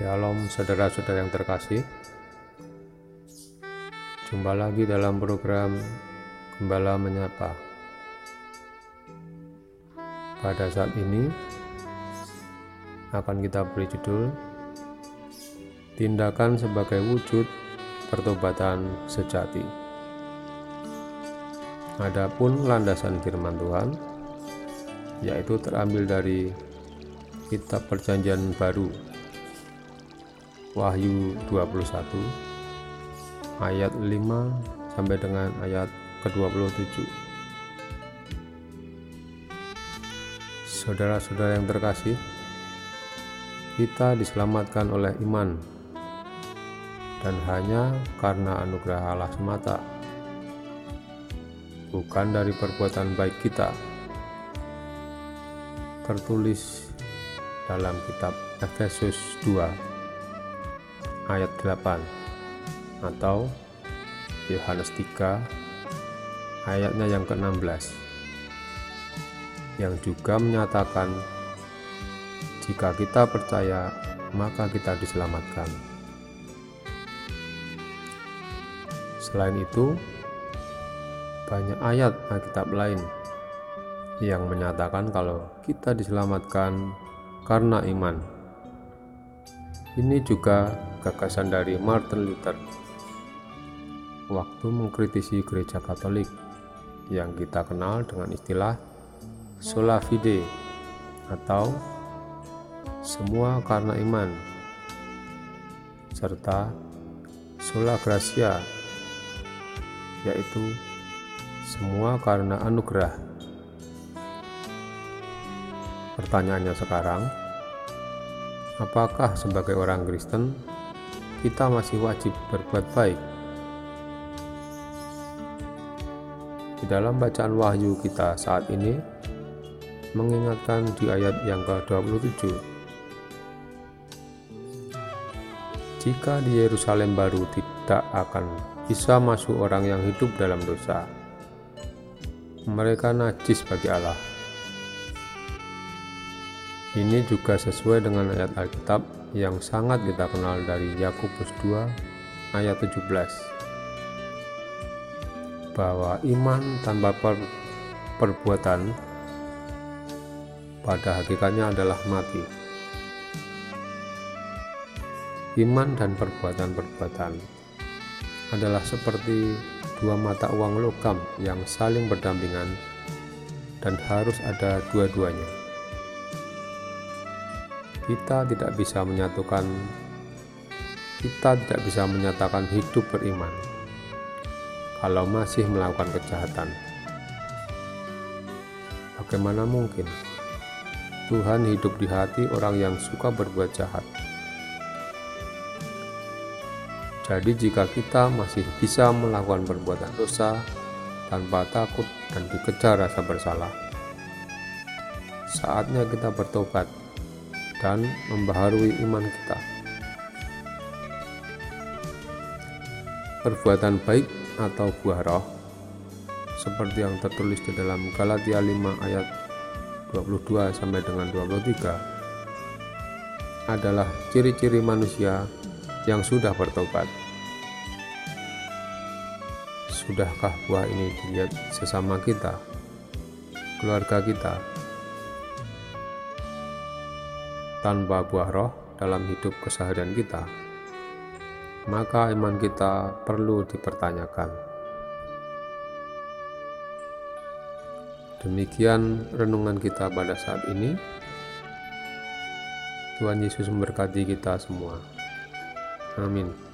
Shalom saudara-saudara yang terkasih. Jumpa lagi dalam program Gembala Menyapa Pada saat ini akan kita beri judul Tindakan sebagai wujud pertobatan sejati. Adapun landasan firman Tuhan yaitu terambil dari kitab perjanjian baru Wahyu 21 ayat 5 sampai dengan ayat ke-27 Saudara-saudara yang terkasih kita diselamatkan oleh iman. Dan hanya karena anugerah Allah semata bukan dari perbuatan baik kita tertulis dalam kitab Efesus 2 ayat 8 atau Yohanes 3 ayatnya yang ke-16 yang juga menyatakan jika kita percaya maka kita diselamatkan. Selain itu banyak ayat Alkitab lain yang menyatakan kalau kita diselamatkan karena iman. Ini juga gagasan dari Martin Luther. Waktu mengkritisi gereja Katolik yang kita kenal dengan istilah sola fide atau semua karena iman serta sola gracia yaitu semua karena anugerah pertanyaannya sekarang apakah sebagai orang Kristen kita masih wajib berbuat baik. Di dalam bacaan wahyu kita saat ini mengingatkan di ayat yang ke-27. Jika di Yerusalem baru tidak akan bisa masuk orang yang hidup dalam dosa, mereka najis bagi Allah. Ini juga sesuai dengan ayat Alkitab yang sangat kita kenal dari Yakobus 2 ayat 17 bahwa iman tanpa per perbuatan pada hakikatnya adalah mati. Iman dan perbuatan-perbuatan adalah seperti dua mata uang logam yang saling berdampingan dan harus ada dua-duanya kita tidak bisa menyatukan kita tidak bisa menyatakan hidup beriman kalau masih melakukan kejahatan. Bagaimana mungkin Tuhan hidup di hati orang yang suka berbuat jahat? Jadi, jika kita masih bisa melakukan perbuatan dosa tanpa takut dan dikejar rasa bersalah, saatnya kita bertobat dan membaharui iman kita. Perbuatan baik atau buah roh seperti yang tertulis di dalam Galatia 5 ayat 22 sampai dengan 23 adalah ciri-ciri manusia yang sudah bertobat. Sudahkah buah ini dilihat sesama kita, keluarga kita, tanpa buah roh dalam hidup keseharian kita, maka iman kita perlu dipertanyakan. Demikian renungan kita pada saat ini. Tuhan Yesus memberkati kita semua. Amin.